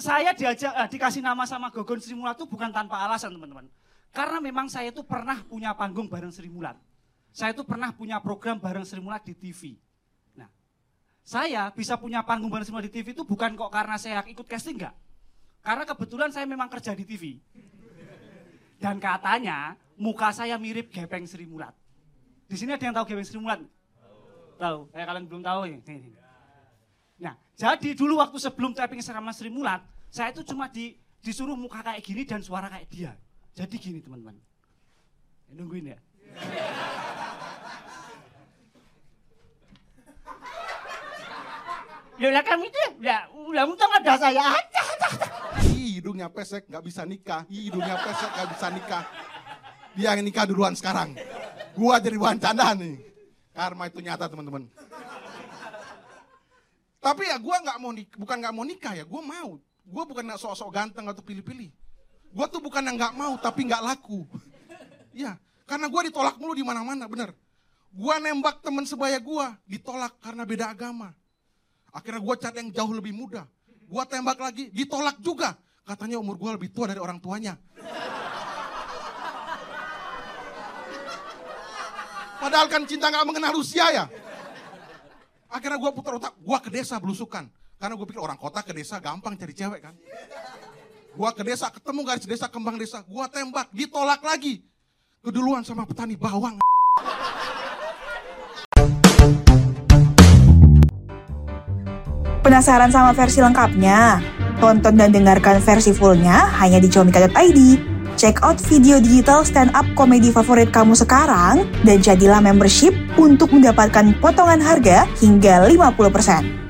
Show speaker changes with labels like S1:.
S1: saya diajak eh, dikasih nama sama Gogon Sri Mulat itu bukan tanpa alasan teman-teman. Karena memang saya itu pernah punya panggung bareng Sri Mulat. Saya itu pernah punya program bareng Sri Mulat di TV. Nah, saya bisa punya panggung bareng Sri Mulat di TV itu bukan kok karena saya ikut casting enggak. Karena kebetulan saya memang kerja di TV. Dan katanya muka saya mirip Gepeng Sri Mulat. Di sini ada yang tahu Gepeng Sri Mulat? Tahu. Eh kalian belum tahu ya? Nah, jadi dulu waktu sebelum tapping sama Sri Mulat, saya itu cuma di, disuruh muka kayak gini dan suara kayak dia. Jadi gini teman-teman. Ya, nungguin ya. Loh kamu itu ya, udah untung ada saya aja.
S2: Ih, hidungnya pesek, nggak bisa nikah. Ih, hidungnya pesek, nggak bisa nikah. Dia yang nikah duluan sekarang. Gua jadi bahan candaan nih. Karma itu nyata teman-teman. Tapi ya gua nggak mau bukan nggak mau nikah ya, gua mau. Gua bukan sok-sok ganteng atau pilih-pilih. Gua tuh bukan yang nggak mau tapi nggak laku. Ya, karena gua ditolak mulu di mana-mana, bener. Gua nembak teman sebaya gua, ditolak karena beda agama. Akhirnya gua cari yang jauh lebih muda. Gua tembak lagi, ditolak juga. Katanya umur gua lebih tua dari orang tuanya. Padahal kan cinta nggak mengenal usia ya. Akhirnya gue putar otak, gue ke desa belusukan. Karena gue pikir orang kota ke desa gampang cari cewek kan. Gue ke desa, ketemu garis desa, kembang desa. Gue tembak, ditolak lagi. Keduluan sama petani bawang.
S3: Penasaran sama versi lengkapnya? Tonton dan dengarkan versi fullnya hanya di comika.id. Check out video digital stand up komedi favorit kamu sekarang dan jadilah membership untuk mendapatkan potongan harga hingga 50%.